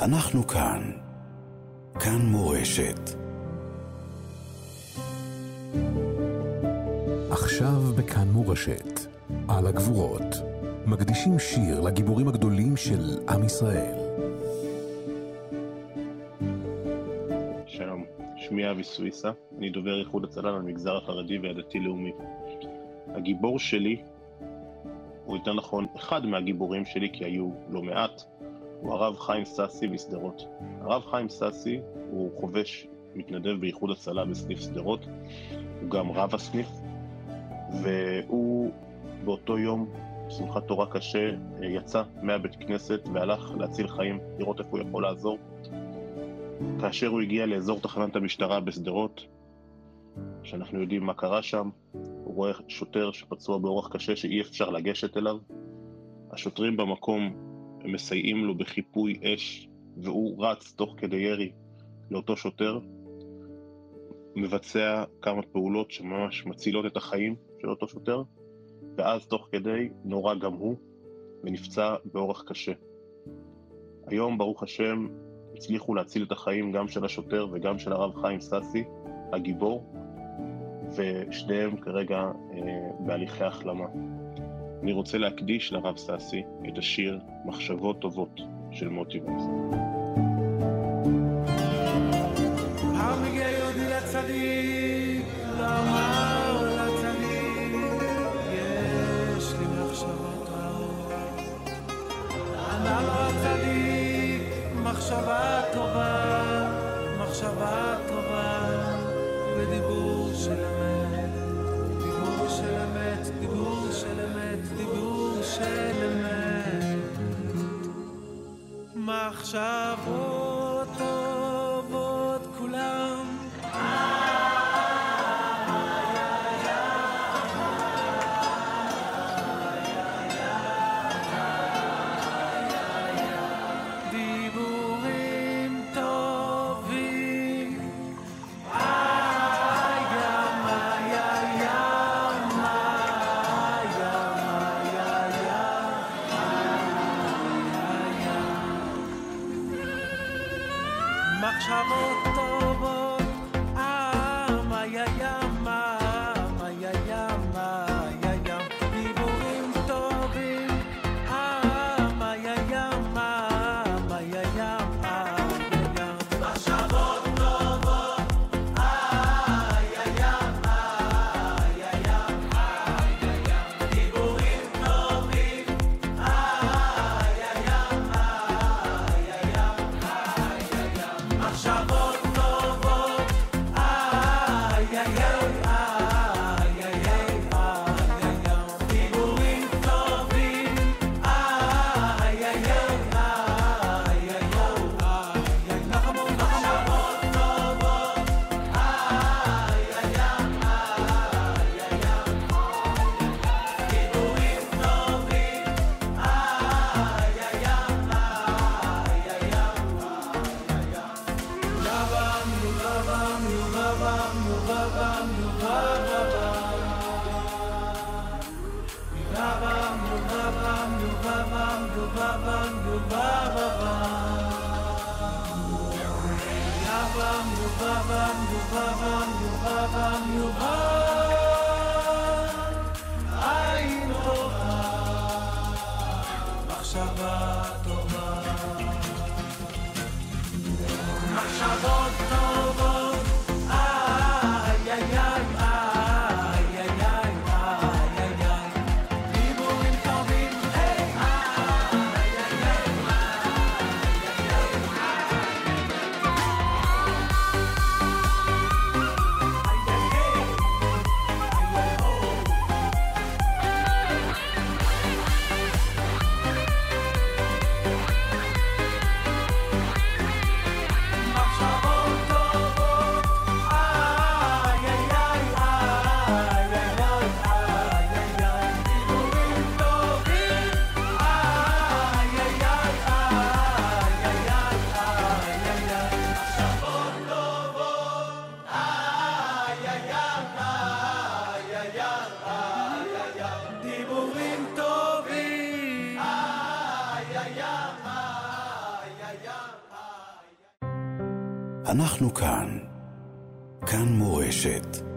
אנחנו כאן. כאן מורשת. עכשיו בכאן מורשת, על הגבורות, מקדישים שיר לגיבורים הגדולים של עם ישראל. שלום, שמי אבי סוויסה, אני דובר איחוד הצלה למגזר החרדי והדתי-לאומי. הגיבור שלי, או יותר נכון, אחד מהגיבורים שלי, כי היו לא מעט, הוא הרב חיים סאסי משדרות. הרב חיים סאסי הוא חובש מתנדב באיחוד הצלה בסניף שדרות, הוא גם רב הסניף, והוא באותו יום, שמחת תורה קשה, יצא מהבית כנסת והלך להציל חיים, לראות איפה הוא יכול לעזור. כאשר הוא הגיע לאזור תחנת המשטרה בשדרות, שאנחנו יודעים מה קרה שם, רואה שוטר שפצוע באורח קשה שאי אפשר לגשת אליו. השוטרים במקום מסייעים לו בחיפוי אש, והוא רץ תוך כדי ירי לאותו שוטר, מבצע כמה פעולות שממש מצילות את החיים של אותו שוטר, ואז תוך כדי נורה גם הוא, ונפצע באורח קשה. היום, ברוך השם, הצליחו להציל את החיים גם של השוטר וגם של הרב חיים סאסי, הגיבור, ושניהם כרגע אה, בהליכי החלמה. אני רוצה להקדיש לרב סאסי את השיר מחשבות טובות של מוטי וייס. מחשבות טובות אה מה יא יא yubabam, yubabam, yubabam. Yubabam, yubabam, אנחנו כאן. כאן מורשת.